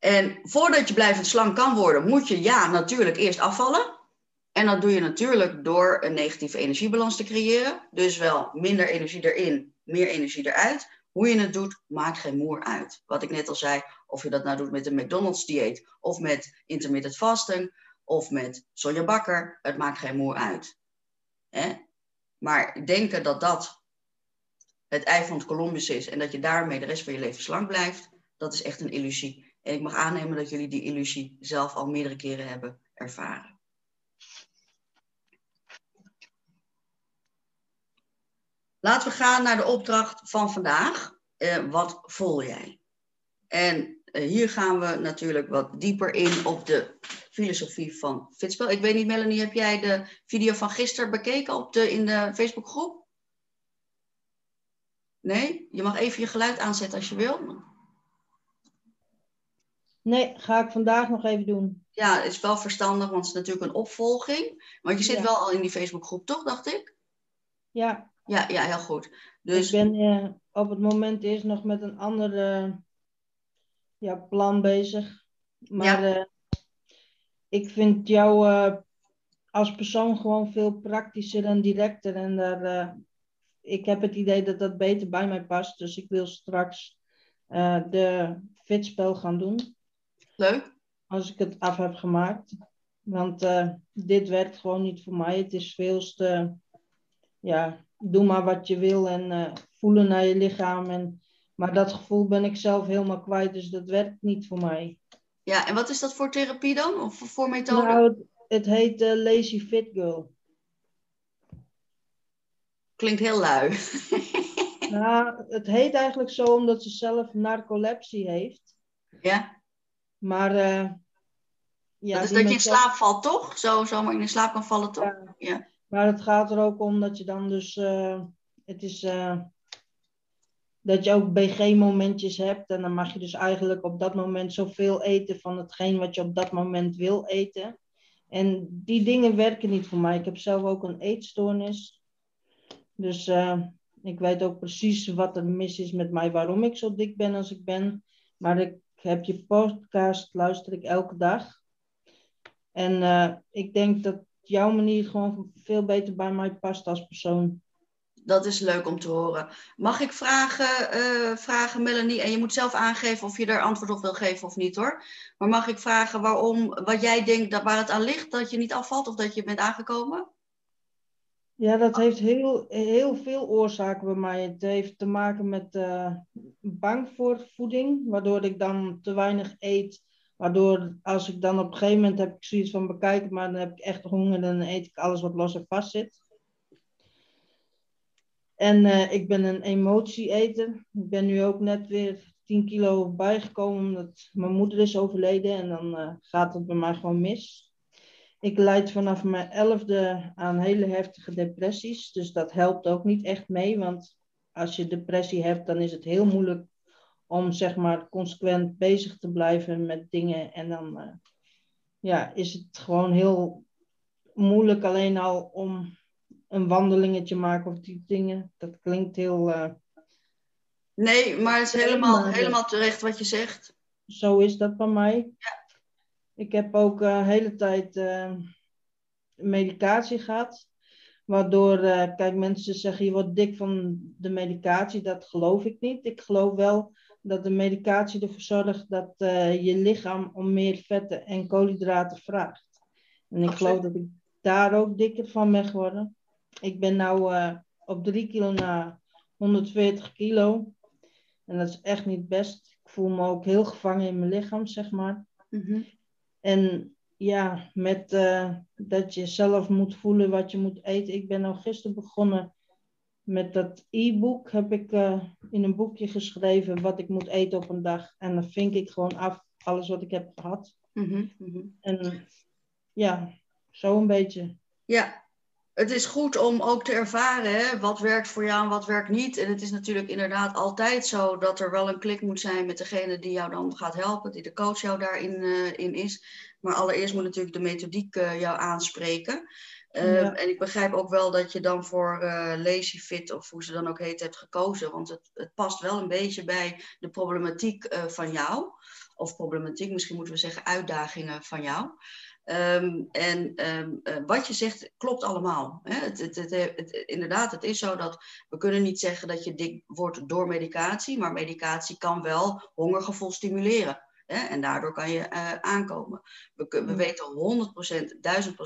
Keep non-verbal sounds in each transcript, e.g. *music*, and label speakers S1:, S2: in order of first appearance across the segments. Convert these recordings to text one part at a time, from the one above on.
S1: En voordat je blijvend slank kan worden, moet je ja, natuurlijk eerst afvallen. En dat doe je natuurlijk door een negatieve energiebalans te creëren. Dus wel minder energie erin, meer energie eruit. Hoe je het doet, maakt geen moer uit. Wat ik net al zei, of je dat nou doet met een McDonald's dieet, of met intermittent fasting, of met Sonja Bakker, het maakt geen moer uit. Maar denken dat dat het ei van Columbus is en dat je daarmee de rest van je leven slank blijft, dat is echt een illusie. En ik mag aannemen dat jullie die illusie zelf al meerdere keren hebben ervaren. Laten we gaan naar de opdracht van vandaag. Uh, wat voel jij? En uh, hier gaan we natuurlijk wat dieper in op de filosofie van Fitspel. Ik weet niet, Melanie, heb jij de video van gisteren bekeken op de, in de Facebookgroep? Nee? Je mag even je geluid aanzetten als je wil.
S2: Nee, ga ik vandaag nog even doen.
S1: Ja, het is wel verstandig, want het is natuurlijk een opvolging. Want je zit
S2: Ja.
S1: wel al in die Facebookgroep, toch, dacht ik?
S2: Ja,
S1: Ja, ja heel goed. Dus
S2: ik ben eh, op het moment eerst nog met een ander ja, plan bezig. Maar eh, ik vind jou eh, als persoon gewoon veel praktischer en directer. En daar, ik heb het idee dat dat beter bij mij past. Dus ik wil straks de fitspel gaan doen.
S1: Leuk.
S2: als ik het af heb gemaakt. Want eh, dit werkt gewoon niet voor mij. Het is veel te, ja, doe maar wat je wil en eh, voelen naar je lichaam. En, maar dat gevoel ben ik zelf helemaal kwijt, dus dat werkt niet voor mij.
S1: Ja, en wat is dat voor therapie dan? Of voor methode?
S2: Nou, het, het heet eh, Lazy Fit Girl.
S1: Klinkt heel lui. *laughs*
S2: Nou, het heet eigenlijk zo omdat ze zelf narcolepsie heeft.
S1: ja?
S2: Maar eh, ja,
S1: dat is dat je in slaap valt, toch? Zo, zomaar in slaap kan vallen, toch?
S2: Ja.
S1: Ja.
S2: Maar het gaat er ook om dat je dan dus, eh, het is, eh, dat je ook BG-momentjes hebt. En dan mag je dus eigenlijk op dat moment zoveel eten van hetgeen wat je op dat moment wil eten. En die dingen werken niet voor mij. Ik heb zelf ook een eetstoornis. Dus ik weet ook precies wat er mis is met mij, waarom ik zo dik ben als ik ben. Maar ik heb je podcast, luister ik elke dag. En eh, ik denk dat jouw manier gewoon veel beter bij mij past als persoon.
S1: Dat is leuk om te horen. Mag ik vragen, eh, vragen, Melanie? En je moet zelf aangeven of je daar antwoord op wil geven of niet hoor. Maar mag ik vragen waarom, wat jij denkt dat waar het aan ligt, dat je niet afvalt of dat je bent aangekomen?
S2: Ja, dat heeft heel, heel veel oorzaken bij mij. Het heeft te maken met eh, bang voor voeding, waardoor ik dan te weinig eet. Waardoor als ik dan op een gegeven moment heb ik zoiets van bekijken, maar dan heb ik echt honger dan eet ik alles wat los en vast zit. En eh, ik ben een emotieeter. Ik ben nu ook net weer 10 kilo bijgekomen omdat mijn moeder is overleden en dan eh, gaat het bij mij gewoon mis. Ik leid vanaf mijn elfde aan hele heftige depressies, dus dat helpt ook niet echt mee, want als je depressie hebt, dan is het heel moeilijk om zeg maar consequent bezig te blijven met dingen en dan eh, ja, is het gewoon heel moeilijk alleen al om een wandelingetje maken of die dingen. Dat klinkt heel, eh,
S1: Nee, maar het is helemaal, helemaal terecht wat je zegt.
S2: zo is dat bij mij. Ik heb ook een hele tijd eh, medicatie gehad. Waardoor, eh, kijk, mensen zeggen je wordt dik van de medicatie. Dat geloof ik niet. Ik geloof wel dat de medicatie ervoor zorgt dat eh, je lichaam om meer vetten en koolhydraten vraagt. En ik
S1: Absoluut.
S2: geloof dat ik daar ook dikker van ben geworden. Ik ben nou eh, op 3 kilo na 140 kilo. En dat is echt niet best. Ik voel me ook heel gevangen in mijn lichaam, zeg maar.
S1: Mhm.
S2: En ja, met eh, dat je zelf moet voelen wat je moet eten. Ik ben al gisteren begonnen met dat e-book. Heb ik eh, in een boekje geschreven wat ik moet eten op een dag. En dan vink ik gewoon af alles wat ik heb gehad.
S1: Mhm, mhm.
S2: En ja, zo een beetje.
S1: Ja, het is goed om ook te ervaren hè, wat werkt voor jou en wat werkt niet. En het is natuurlijk inderdaad altijd zo dat er wel een klik moet zijn met degene die jou dan gaat helpen, die de coach jou daarin eh, in is. Maar allereerst moet natuurlijk de methodiek eh, jou aanspreken. Eh,
S2: Ja.
S1: En ik begrijp ook wel dat je dan voor eh Lazy Fit, of hoe ze dan ook heet, hebt gekozen. Want het, het past wel een beetje bij de problematiek van jou. of problematiek, misschien moeten we zeggen uitdagingen van jou. Ehm, en ehm, eh, wat je zegt klopt allemaal. Hè? Het, het, het, inderdaad, het is zo dat we kunnen niet zeggen dat je dik wordt door medicatie, maar medicatie kan wel hongergevoel stimuleren. Hè? En daardoor kan je uh, aankomen. We, we mm. weten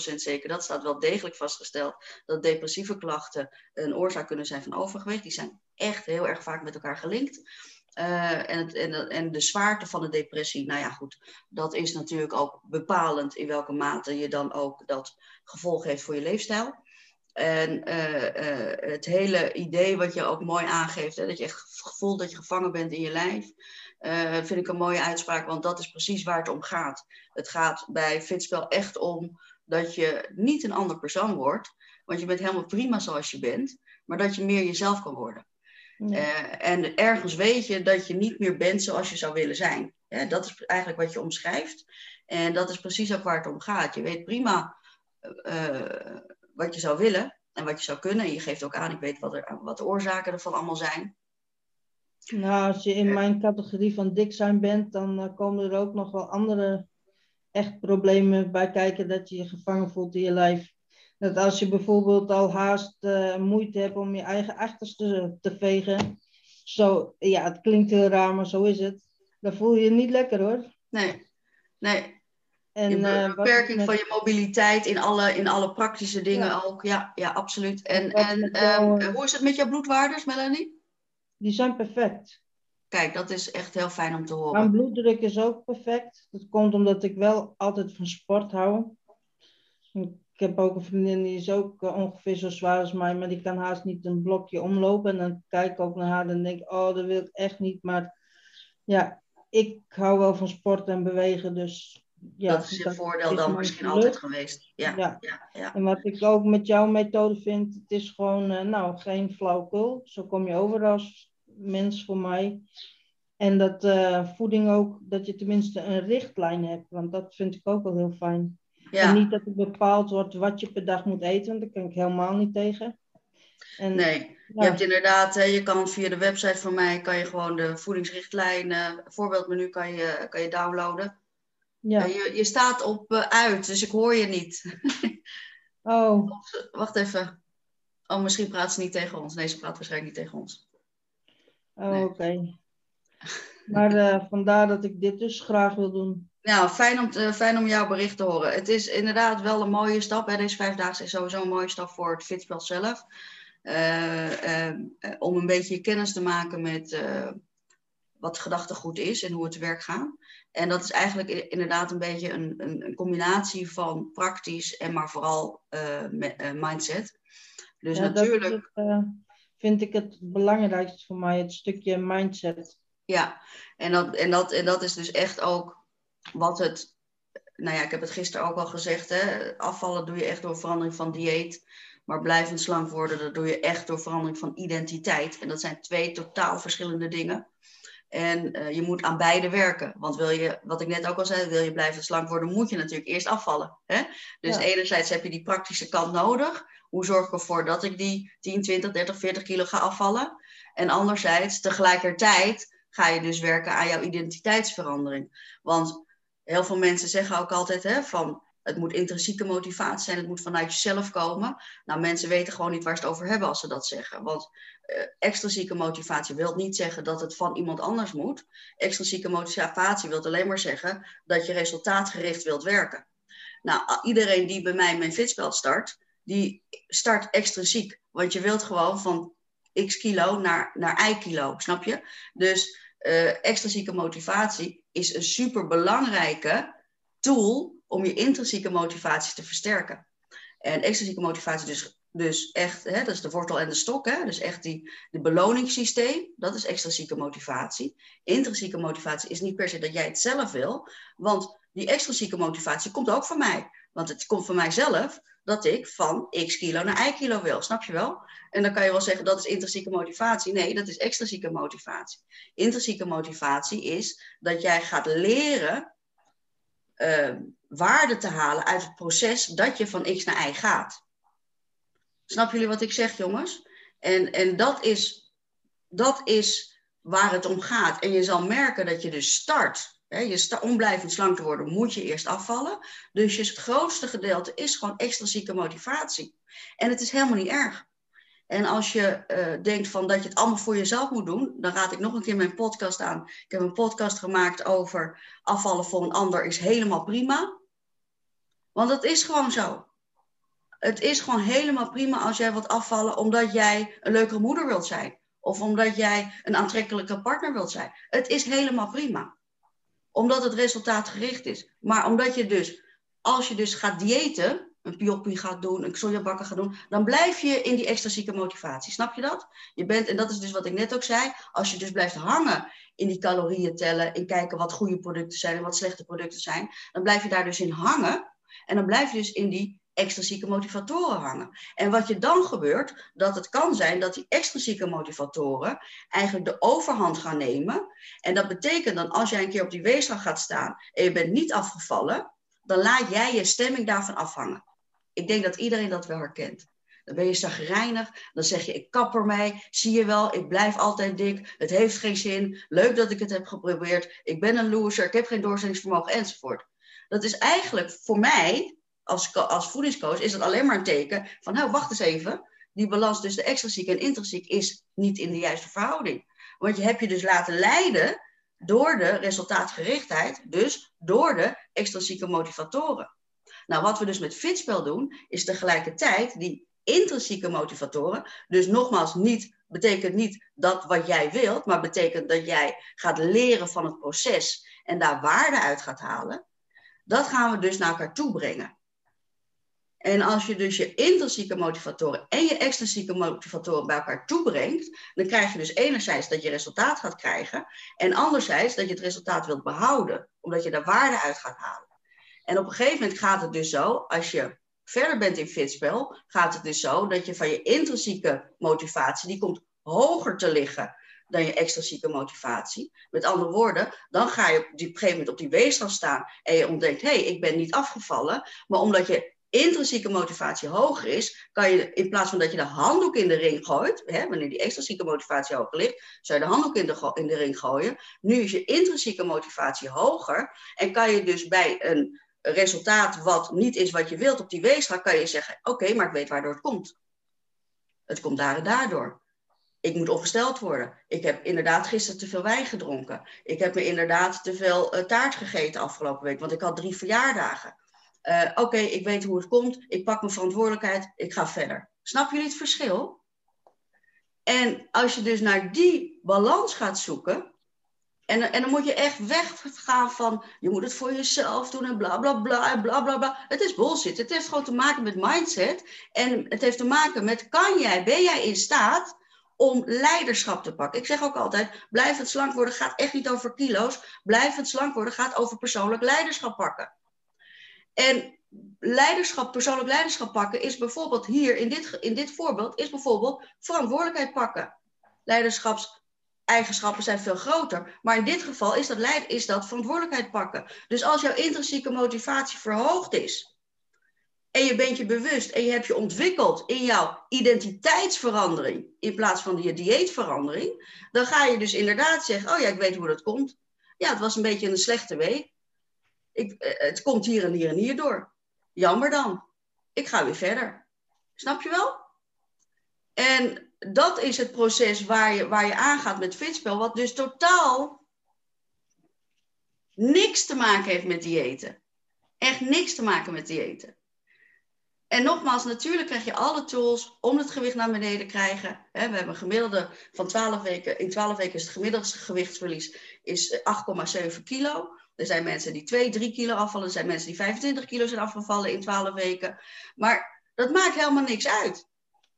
S1: 100%, 1000% zeker, dat staat wel degelijk vastgesteld, dat depressieve klachten een oorzaak kunnen zijn van overgewicht. Die zijn echt heel erg vaak met elkaar gelinkt. Uh, en, het, en, en, de zwaarte van de depressie, nou ja, goed, dat is natuurlijk ook bepalend in welke mate je dan ook dat gevolg heeft voor je leefstijl. En uh, uh, het hele idee wat je ook mooi aangeeft, hè, dat je echt voelt dat je gevangen bent in je lijf, vind ik een mooie uitspraak, want dat is precies waar het om gaat. Het gaat bij Fitspel echt om dat je niet een ander persoon wordt, want je bent helemaal prima zoals je bent, maar dat je meer jezelf kan worden. Eh, en ergens weet je dat je niet meer bent zoals je zou willen zijn. dat is eigenlijk wat je omschrijft. En dat is precies ook waar het om gaat. Je weet prima uh, wat je zou willen en wat je zou kunnen. En je geeft ook aan, ik weet wat, er, wat de oorzaken ervan allemaal zijn.
S2: Nou, als je in mijn categorie van dik zijn bent, dan komen er ook nog wel andere echt problemen bij kijken dat je je gevangen voelt in je lijf. Dat als je bijvoorbeeld al haast uh, moeite hebt om je eigen achterste te vegen. Zo, ja, het klinkt heel raar, maar zo is het. Dan voel je je niet lekker hoor.
S1: Nee, nee. En, de uh, beperking van je mobiliteit in alle, in alle praktische dingen ook. Ja, ja, absoluut. En, en um, hoe is het met jouw bloedwaardes, Melanie?
S2: Die zijn perfect.
S1: Kijk, dat is echt heel fijn om te horen.
S2: Mijn bloeddruk is ook perfect. Dat komt omdat ik wel altijd van sport hou ik heb ook een vriendin die is ook eh, ongeveer zo zwaar als mij, maar die kan haast niet een blokje omlopen. En dan kijk ik ook naar haar en denk ik, oh, dat wil ik echt niet. Maar ja, ik hou wel van sport en bewegen, dus... Ja,
S1: dat is je voordeel dan misschien altijd geweest. Ja, ja. Ja,
S2: En wat ik ook met jouw methode vind, het is gewoon, uh, nou, geen flauwkul. Zo kom je over als mens voor mij. En dat uh, voeding ook, dat je tenminste een richtlijn hebt, want dat vind ik ook wel heel fijn. Ja. En niet dat er bepaald wordt wat je per dag moet eten, want daar kan ik helemaal niet tegen.
S1: En, nee, je hebt inderdaad, je kan via de website van mij, kan je gewoon de voedingsrichtlijnen, voorbeeldmenu kan je, kan je downloaden. Ja. Je, je staat op uh, uit, dus ik hoor je niet. *laughs*
S2: oh.
S1: Wacht even. Oh, misschien praat ze niet tegen ons. Nee, ze praat waarschijnlijk niet tegen ons.
S2: Oh, oké. *laughs* Maar uh, vandaar dat ik dit dus graag wil doen.
S1: Nou, fijn om, te, fijn om jouw bericht te horen. Het is inderdaad wel een mooie stap. Hè. Deze vijfdaagse is sowieso een mooie stap voor het fitspel zelf. Uh, uh, om een beetje kennis te maken met uh, wat gedachtegoed is en hoe het te werk gaat. En dat is eigenlijk inderdaad een beetje een, een, een combinatie van praktisch en maar vooral mindset. Dus natuurlijk.
S2: Dat vind ik het belangrijkste voor mij, het stukje mindset.
S1: Ja, en dat, en, dat, en dat is dus echt ook wat het, nou ja, ik heb het gisteren ook al gezegd, hè, afvallen doe je echt door verandering van dieet. Maar blijvend slank worden, dat doe je echt door verandering van identiteit. En dat zijn twee totaal verschillende dingen. En uh, je moet aan beide werken. Want wil je, wat ik net ook al zei, wil je blijven slank worden, moet je natuurlijk eerst afvallen. Hè? Dus enerzijds heb je die praktische kant nodig. Hoe zorg ik ervoor dat ik die 10, 20, 30, 40 kilo ga afvallen? En anderzijds, tegelijkertijd ga je dus werken aan jouw identiteitsverandering. Want heel veel mensen zeggen ook altijd hè, van het moet intrinsieke motivatie zijn, het moet vanuit jezelf komen. Nou, mensen weten gewoon niet waar ze het over hebben als ze dat zeggen. Want uh, extrinsieke motivatie wil niet zeggen dat het van iemand anders moet. Extrinsieke motivatie wil alleen maar zeggen dat je resultaatgericht wilt werken. Nou, iedereen die bij mij mijn fitspel start, die start extrinsiek. Want je wilt gewoon van x kilo naar, naar y kilo, snap je? Dus uh, extrinsieke motivatie is een super belangrijke tool om je intrinsieke motivatie te versterken. En extrinsieke motivatie dus, dus echt, hè, dat is de wortel en de stok, hè, dus echt die de beloningssysteem, dat is extrinsieke motivatie. Intrinsieke motivatie is niet per se dat jij het zelf wil, want die extrinsieke motivatie komt ook van mij. Want het komt van mijzelf dat ik van x kilo naar y kilo wil, snap je wel? En dan kan je wel zeggen dat is intrinsieke motivatie. Nee, dat is extrinsieke motivatie. Intrinsieke motivatie is dat jij gaat leren uh, waarde te halen uit het proces dat je van x naar y gaat. Snap jullie wat ik zeg, jongens? En, en dat, is, dat is waar het om gaat. En je zal merken dat je dus start je om blijvend slank te worden, moet je eerst afvallen. Dus je, grootste gedeelte is gewoon extrinsieke motivatie. En het is helemaal niet erg. En als je uh, denkt van dat je het allemaal voor jezelf moet doen, dan raad ik nog een keer mijn podcast aan. Ik heb een podcast gemaakt over afvallen voor een ander is helemaal prima. Want het is gewoon zo. Het is gewoon helemaal prima als jij wilt afvallen omdat jij een leukere moeder wilt zijn. Of omdat jij een aantrekkelijke partner wilt zijn. Het is helemaal prima. Omdat het resultaatgericht is. Maar omdat je dus, als je dus gaat diëten, een pioppie gaat doen, een sojabakken gaat doen, dan blijf je in die extrinsieke motivatie. Snap je dat? Je bent, en dat is dus wat ik net ook zei, als je dus blijft hangen in die calorieën tellen, in kijken wat goede producten zijn en wat slechte producten zijn, dan blijf je daar dus in hangen. En dan blijf je dus in die extrinsieke motivatoren hangen. En wat je dan gebeurt, dat het kan zijn dat die extrinsieke motivatoren eigenlijk de overhand gaan nemen. En dat betekent dan als jij een keer op die weegschaal gaat staan en je bent niet afgevallen, dan laat jij je stemming daarvan afhangen. Ik denk dat iedereen dat wel herkent. Dan ben je zagrijnig, dan zeg je ik kap mij, zie je wel, ik blijf altijd dik, het heeft geen zin, leuk dat ik het heb geprobeerd, ik ben een loser, ik heb geen doorzettingsvermogen enzovoort. Dat is eigenlijk voor mij, als, als voedingscoach, is dat alleen maar een teken van nou wacht eens even, die balans tussen extrinsiek en intrinsiek is niet in de juiste verhouding. Want je hebt je dus laten leiden door de resultaatgerichtheid, dus door de extrinsieke motivatoren. Nou, wat we dus met Fitspel doen, is tegelijkertijd die intrinsieke motivatoren, dus nogmaals, niet, betekent niet dat wat jij wilt, maar betekent dat jij gaat leren van het proces en daar waarde uit gaat halen. Dat gaan we dus naar elkaar toe brengen. En als je dus je intrinsieke motivatoren en je extrinsieke motivatoren bij elkaar toebrengt, dan krijg je dus enerzijds dat je resultaat gaat krijgen en anderzijds dat je het resultaat wilt behouden, omdat je daar waarde uit gaat halen. En op een gegeven moment gaat het dus zo, als je verder bent in fitspel, gaat het dus zo dat je van je intrinsieke motivatie, die komt hoger te liggen dan je extrinsieke motivatie. Met andere woorden, dan ga je op, een gegeven moment op die weegschaal staan en je ontdekt, hé, hey, ik ben niet afgevallen, maar omdat je intrinsieke motivatie hoger is, kan je in plaats van dat je de handdoek in de ring gooit, hè, wanneer die extrinsieke motivatie hoger ligt, zou je de handdoek in de, in de ring gooien. Nu is je intrinsieke motivatie hoger en kan je dus bij een resultaat wat niet is wat je wilt op die weegschaal, kan je zeggen, oké, maar ik weet waardoor het komt. Het komt daar en daardoor. Ik moet ongesteld worden. Ik heb inderdaad gisteren te veel wijn gedronken. Ik heb me inderdaad te veel uh, taart gegeten afgelopen week, want ik had drie verjaardagen. Uh, oké, ik weet hoe het komt. Ik pak mijn verantwoordelijkheid. Ik ga verder. Snap jullie het verschil? En als je dus naar die balans gaat zoeken, en, en dan moet je echt weggaan van, je moet het voor jezelf doen en bla bla bla en bla bla bla. Het is bullshit. Het heeft gewoon te maken met mindset. En het heeft te maken met, kan jij, ben jij in staat om leiderschap te pakken? Ik zeg ook altijd, blijf het slank worden gaat echt niet over kilo's. Blijf het slank worden gaat over persoonlijk leiderschap pakken. En leiderschap, persoonlijk leiderschap pakken is bijvoorbeeld hier in dit, in dit voorbeeld, is bijvoorbeeld verantwoordelijkheid pakken. Leiderschaps eigenschappen zijn veel groter. Maar in dit geval is dat, leid, is dat verantwoordelijkheid pakken. Dus als jouw intrinsieke motivatie verhoogd is. En je bent je bewust en je hebt je ontwikkeld in jouw identiteitsverandering. In plaats van je dieetverandering. Dan ga je dus inderdaad zeggen: Oh ja, ik weet hoe dat komt. Ja, het was een beetje een slechte week. Ik, eh, het komt hier en hier en hier door. Jammer dan. Ik ga weer verder. Snap je wel? En dat is het proces waar je, waar je aangaat met fitspel, wat dus totaal niks te maken heeft met diëten. Echt niks te maken met diëten. En nogmaals, natuurlijk krijg je alle tools om het gewicht naar beneden te krijgen. We hebben een gemiddelde van 12 weken. In 12 weken is het gemiddelde gewichtsverlies is 8,7 kilo. Er zijn mensen die 2, 3 kilo afvallen. Er zijn mensen die 25 kilo zijn afgevallen in 12 weken. Maar dat maakt helemaal niks uit.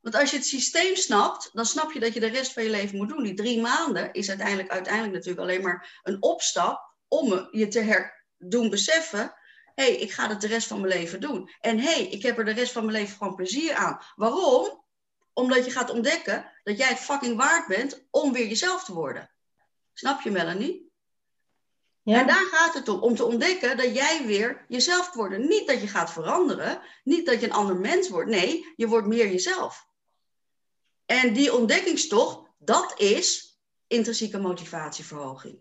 S1: Want als je het systeem snapt, dan snap je dat je de rest van je leven moet doen. Die drie maanden is uiteindelijk, uiteindelijk natuurlijk alleen maar een opstap om je te her doen beseffen. Hé, hey, ik ga het de rest van mijn leven doen. En hé, hey, ik heb er de rest van mijn leven gewoon plezier aan. Waarom? Omdat je gaat ontdekken dat jij het fucking waard bent om weer jezelf te worden. Snap je, Melanie? Ja. En daar gaat het om, om te ontdekken dat jij weer jezelf wordt. Niet dat je gaat veranderen, niet dat je een ander mens wordt. Nee, je wordt meer jezelf. En die ontdekkingstocht, dat is intrinsieke motivatieverhoging.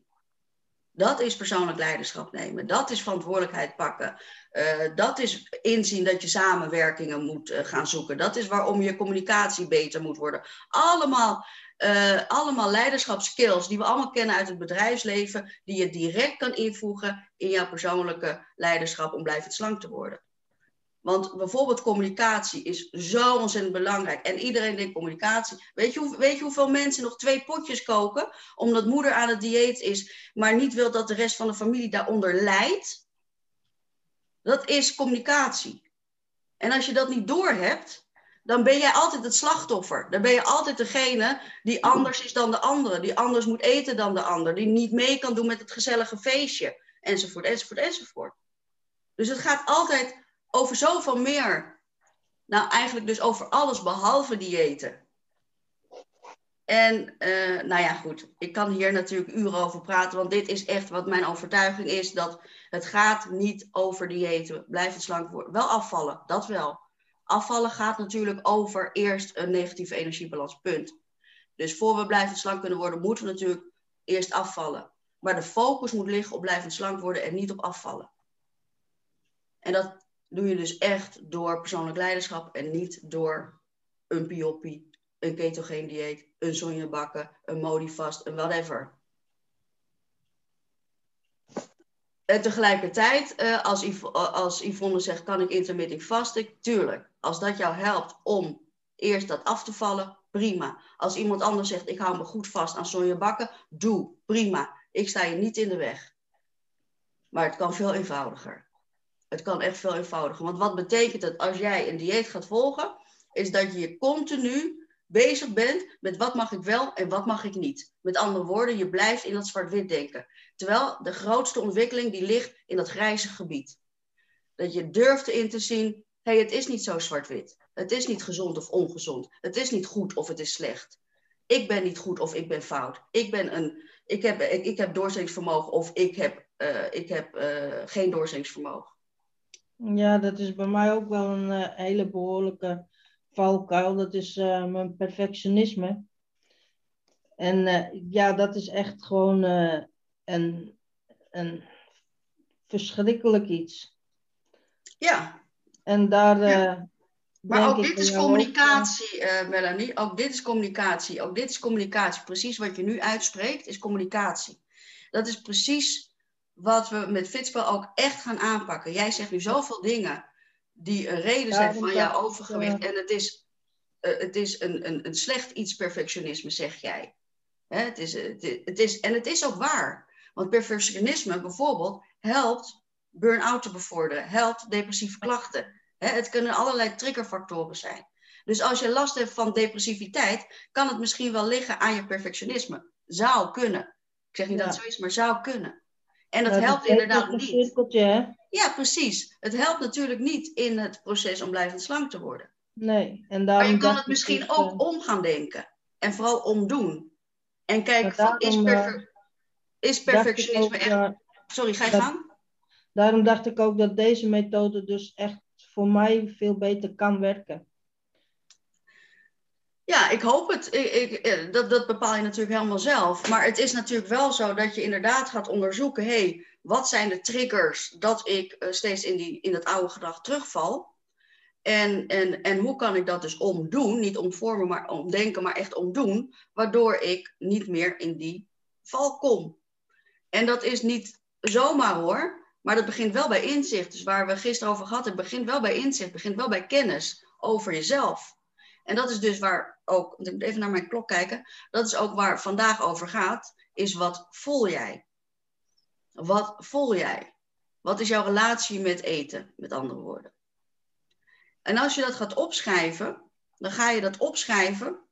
S1: Dat is persoonlijk leiderschap nemen. Dat is verantwoordelijkheid pakken. Uh, dat is inzien dat je samenwerkingen moet uh, gaan zoeken. Dat is waarom je communicatie beter moet worden. Allemaal, uh, allemaal leiderschapskills die we allemaal kennen uit het bedrijfsleven, die je direct kan invoegen in jouw persoonlijke leiderschap om blijvend slank te worden. Want bijvoorbeeld communicatie is zo ontzettend belangrijk. En iedereen denkt communicatie. Weet je, hoe, weet je hoeveel mensen nog twee potjes koken omdat moeder aan het dieet is, maar niet wil dat de rest van de familie daaronder lijdt? Dat is communicatie. En als je dat niet doorhebt, dan ben jij altijd het slachtoffer. Dan ben je altijd degene die anders is dan de andere, die anders moet eten dan de ander, die niet mee kan doen met het gezellige feestje, enzovoort, enzovoort, enzovoort. Dus het gaat altijd over zoveel meer. Nou, eigenlijk dus over alles behalve diëten. En uh, nou ja, goed, ik kan hier natuurlijk uren over praten, want dit is echt wat mijn overtuiging is, dat het gaat niet over diëten, blijven slank worden. Wel afvallen, dat wel. Afvallen gaat natuurlijk over eerst een negatieve energiebalans, punt. Dus voor we blijvend slank kunnen worden, moeten we natuurlijk eerst afvallen. Maar de focus moet liggen op blijvend slank worden en niet op afvallen. En dat doe je dus echt door persoonlijk leiderschap en niet door een piopie, een ketogeen dieet, een zonjebakken, een modifast, een whatever. En tegelijkertijd, uh, als, Yv als Yvonne zegt, kan ik intermittent fasting? Tuurlijk. Als dat jou helpt om eerst dat af te vallen, prima. Als iemand anders zegt, ik hou me goed vast aan sonjebakken, doe, prima. Ik sta je niet in de weg. Maar het kan veel eenvoudiger. Het kan echt veel eenvoudiger. Want wat betekent het als jij een dieet gaat volgen? Is dat je continu bezig bent met wat mag ik wel en wat mag ik niet. Met andere woorden, je blijft in dat zwart-wit denken. Terwijl de grootste ontwikkeling die ligt in dat grijze gebied. Dat je durft in te zien, hé, hey, het is niet zo zwart-wit. Het is niet gezond of ongezond. Het is niet goed of het is slecht. Ik ben niet goed of ik ben fout. Ik, ben een, ik, heb, ik, ik heb doorzettingsvermogen of ik heb, uh, ik heb uh, geen doorzettingsvermogen.
S2: Ja, dat is bij mij ook wel een uh, hele behoorlijke valkuil. Dat is uh, mijn perfectionisme. En uh, ja, dat is echt gewoon een, een verschrikkelijk iets.
S1: Ja.
S2: En daar. Ja.
S1: Maar ook dit is communicatie, Melanie. Ook dit is communicatie. Ook dit is communicatie. Precies wat je nu uitspreekt, is communicatie. Dat is precies wat we met Fitspel ook echt gaan aanpakken. Jij zegt nu zoveel dingen die een reden zijn van jouw overgewicht. En het is, uh, het is een, een, een slecht iets perfectionisme, zeg jij. Hè, het is, het, is, het is, en het is ook waar. Want perfectionisme bijvoorbeeld helpt burn-out te bevorderen, helpt depressieve klachten. Hè, het kunnen allerlei triggerfactoren zijn. Dus als je last hebt van depressiviteit, kan het misschien wel liggen aan je perfectionisme. Zou kunnen. Ik zeg niet ja. dat het zo is, maar zou kunnen. En dat helpt inderdaad niet. Ja, precies. Het helpt natuurlijk niet in het proces om blijvend slank te worden.
S2: Nee. En
S1: maar je kan het misschien ook om gaan denken. En vooral omdoen. En kijken van, is, perfe is perfectionisme echt... Sorry, ga je gang?
S2: Daarom dacht ik ook dat deze methode dus echt voor mij veel beter kan werken.
S1: Ja, ik hoop het. Ik, ik, eh, dat, dat bepaal je natuurlijk helemaal zelf. Maar het is natuurlijk wel zo dat je inderdaad gaat onderzoeken: hé, hey, wat zijn de triggers dat ik uh, steeds in, die, in dat oude gedrag terugval? En, en, en hoe kan ik dat dus omdoen? Niet omvormen, maar omdenken, maar echt omdoen, waardoor ik niet meer in die val kom. En dat is niet zomaar hoor, maar dat begint wel bij inzicht. Dus waar we gisteren over gehad hebben, begint wel bij inzicht, begint wel bij kennis over jezelf. En dat is dus waar ook, want ik moet even naar mijn klok kijken, dat is ook waar vandaag over gaat, is wat voel jij? Wat voel jij? Wat is jouw relatie met eten, met andere woorden? En als je dat gaat opschrijven, dan ga je dat opschrijven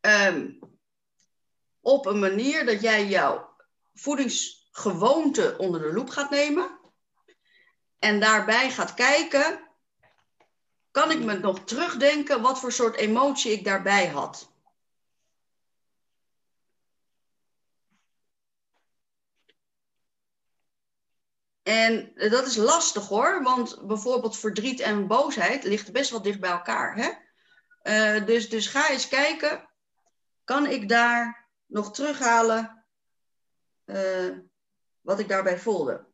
S1: um, op een manier dat jij jouw voedingsgewoonte onder de loep gaat nemen. En daarbij gaat kijken kan ik me nog terugdenken wat voor soort emotie ik daarbij had. En dat is lastig hoor, want bijvoorbeeld verdriet en boosheid ligt best wel dicht bij elkaar. Hè? Uh, dus, dus ga eens kijken, kan ik daar nog terughalen eh, wat ik daarbij voelde.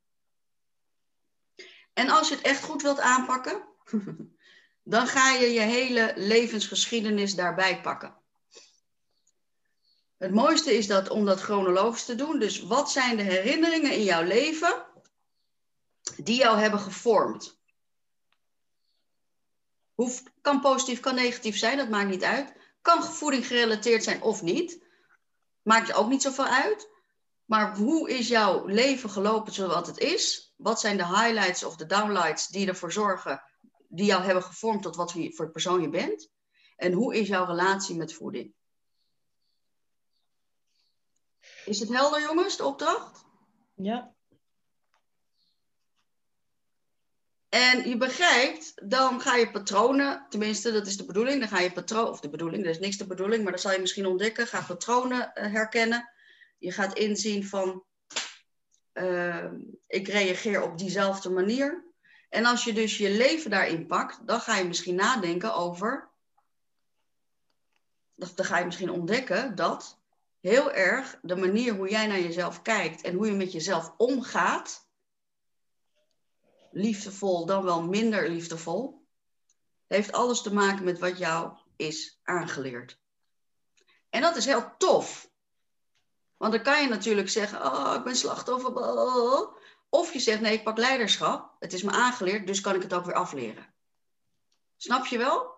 S1: En als je het echt goed wilt aanpakken, *laughs* dan ga je je hele levensgeschiedenis daarbij pakken. Het mooiste is dat om dat chronologisch te doen. Dus wat zijn de herinneringen in jouw leven die jou hebben gevormd? Hoeft, kan positief, kan negatief zijn, dat maakt niet uit. Kan voeding gerelateerd zijn of niet. Maakt ook niet zoveel uit. Maar hoe is jouw leven gelopen zoals het is? Wat zijn de highlights of de downlights die ervoor zorgen, die jou hebben gevormd tot wat voor persoon je bent? En hoe is jouw relatie met voeding? Is het helder, jongens, de opdracht?
S2: Ja.
S1: En je begrijpt, dan ga je patronen, tenminste dat is de bedoeling, dan ga je patronen, of de bedoeling, er is niks de bedoeling, maar dan zal je misschien ontdekken, ga patronen uh, herkennen. Je gaat inzien van, uh, ik reageer op diezelfde manier. En als je dus je leven daarin pakt, dan ga je misschien nadenken over, dan ga je misschien ontdekken dat heel erg de manier hoe jij naar jezelf kijkt en hoe je met jezelf omgaat, liefdevol dan wel minder liefdevol, heeft alles te maken met wat jou is aangeleerd. En dat is heel tof. Want dan kan je natuurlijk zeggen, oh, ik ben slachtoffer. Of je zegt, nee, ik pak leiderschap. Het is me aangeleerd, dus kan ik het ook weer afleren. Snap je wel?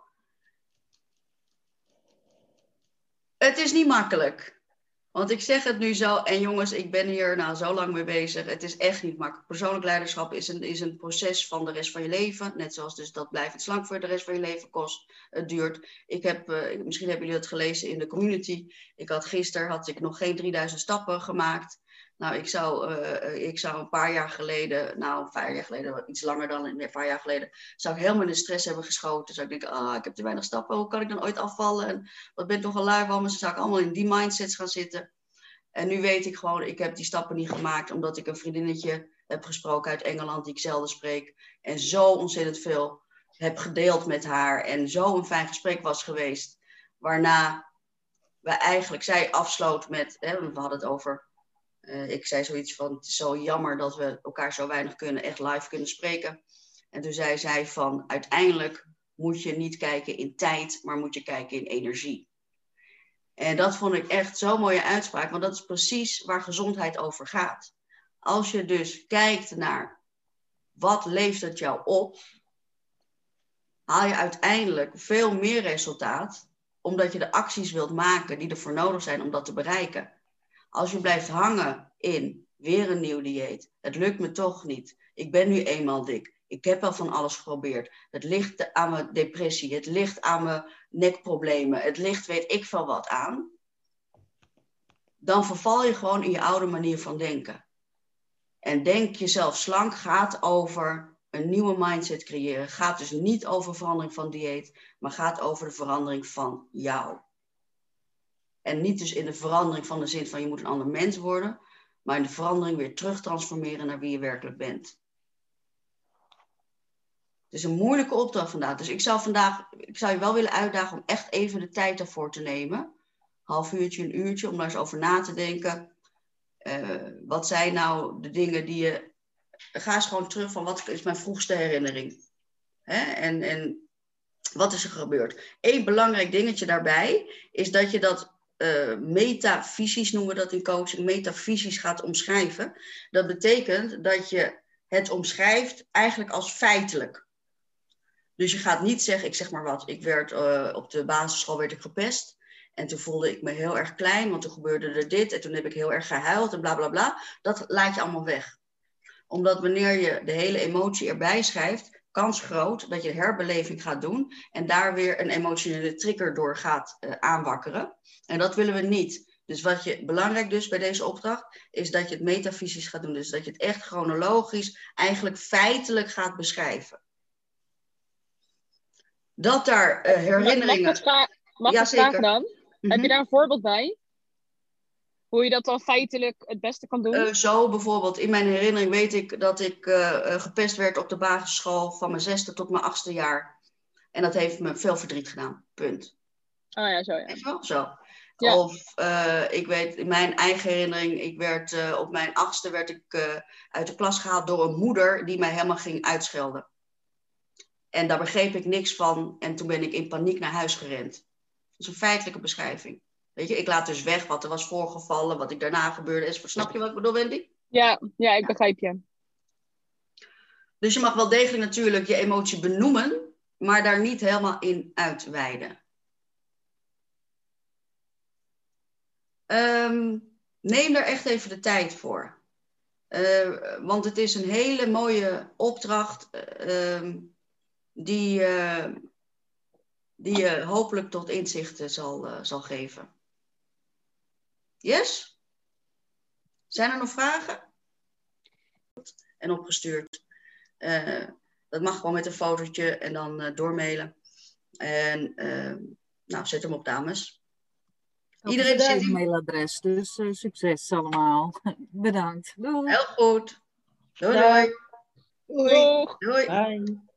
S1: Het is niet makkelijk. Want ik zeg het nu zo, en jongens, ik ben hier nou zo lang mee bezig. Het is echt niet makkelijk. Persoonlijk leiderschap is een, is een proces van de rest van je leven. Net zoals dus dat blijvend slank voor de rest van je leven kost, het duurt. Ik heb, uh, misschien hebben jullie dat gelezen in de community. Ik had gisteren had ik nog geen 3000 stappen gemaakt. Nou, ik zou, uh, ik zou een paar jaar geleden, nou, vijf jaar geleden, iets langer dan een paar jaar geleden, zou ik helemaal in de stress hebben geschoten. Zou ik denken, ah, ik heb te weinig stappen, hoe kan ik dan ooit afvallen? En wat ben toch een luiwam? Dus zou ik allemaal in die mindsets gaan zitten. En nu weet ik gewoon, ik heb die stappen niet gemaakt, omdat ik een vriendinnetje heb gesproken uit Engeland, die ik zelden spreek. En zo ontzettend veel heb gedeeld met haar. En zo een fijn gesprek was geweest. Waarna we eigenlijk, zij afsloot met, hè, we hadden het over uh, ik zei zoiets van, het is zo jammer dat we elkaar zo weinig kunnen, echt live kunnen spreken. En toen zei zij van, uiteindelijk moet je niet kijken in tijd, maar moet je kijken in energie. En dat vond ik echt zo'n mooie uitspraak, want dat is precies waar gezondheid over gaat. Als je dus kijkt naar wat leeft het jou op, haal je uiteindelijk veel meer resultaat, omdat je de acties wilt maken die ervoor nodig zijn om dat te bereiken. Als je blijft hangen in weer een nieuw dieet, het lukt me toch niet, ik ben nu eenmaal dik, ik heb al van alles geprobeerd, het ligt aan mijn depressie, het ligt aan mijn nekproblemen, het ligt weet ik van wat aan, dan verval je gewoon in je oude manier van denken. En denk jezelf slank gaat over een nieuwe mindset creëren. Gaat dus niet over verandering van dieet, maar gaat over de verandering van jou. En niet dus in de verandering van de zin van je moet een ander mens worden, maar in de verandering weer terug transformeren naar wie je werkelijk bent. Het is een moeilijke opdracht vandaag. Dus ik zou vandaag, ik zou je wel willen uitdagen om echt even de tijd daarvoor te nemen. Half uurtje, een uurtje, om daar eens over na te denken. Uh, wat zijn nou de dingen die je. Ga eens gewoon terug van wat is mijn vroegste herinnering. Hè? En, en wat is er gebeurd? Eén belangrijk dingetje daarbij is dat je dat uh, metafysisch noemen we dat in coaching, metafysisch gaat omschrijven. Dat betekent dat je het omschrijft eigenlijk als feitelijk. Dus je gaat niet zeggen, ik zeg maar wat, ik werd uh, op de basisschool werd ik gepest. En toen voelde ik me heel erg klein, want toen gebeurde er dit. En toen heb ik heel erg gehuild en bla bla bla. Dat laat je allemaal weg. Omdat wanneer je de hele emotie erbij schrijft, kans groot dat je herbeleving gaat doen en daar weer een emotionele trigger door gaat uh, aanwakkeren. En dat willen we niet. Dus wat je belangrijk dus bij deze opdracht is dat je het metafysisch gaat doen. Dus dat je het echt chronologisch, eigenlijk feitelijk gaat beschrijven. Dat daar uh, herinneringen.
S3: Mag, mag, mag ja, zeker. dan? Mm -hmm. Heb je mhm. daar een voorbeeld bij? Hoe je dat dan feitelijk het beste kan doen? Uh,
S1: zo bijvoorbeeld, in mijn herinnering weet ik dat ik uh, gepest werd op de basisschool van mijn zesde tot mijn achtste jaar. En dat heeft me veel verdriet gedaan. Punt.
S3: Ah ja, zo ja.
S1: Weet je wel? Zo. Of uh, ik weet, in mijn eigen herinnering, ik werd, op mijn achtste werd ik uit de klas gehaald door een moeder die mij helemaal ging uitschelden. En daar begreep ik niks van en toen ben ik in paniek naar huis gerend. Dat is een feitelijke beschrijving. Weet je, ik laat dus weg wat er was voorgevallen, wat ik daarna gebeurde is. Snap je wat ik bedoel, Wendy?
S3: Ja, ja ik begrijp je.
S1: Dus je mag wel degelijk natuurlijk je emotie benoemen, maar daar niet helemaal in uitweiden. Um, neem er echt even de tijd voor. Uh, want het is een hele mooie opdracht uh, die, uh, die je hopelijk tot inzichten zal, zal geven. Yes? Zijn er nog vragen? En opgestuurd. dat mag gewoon met een fotootje en dan doormailen. En nou, zet hem op, dames.
S4: Iedereen zit in mailadres, dus uh, succes allemaal. *laughs* Bedankt.
S1: Doei. Heel goed.
S2: Doei.
S1: Doei.
S2: Doei. Doei. Bye.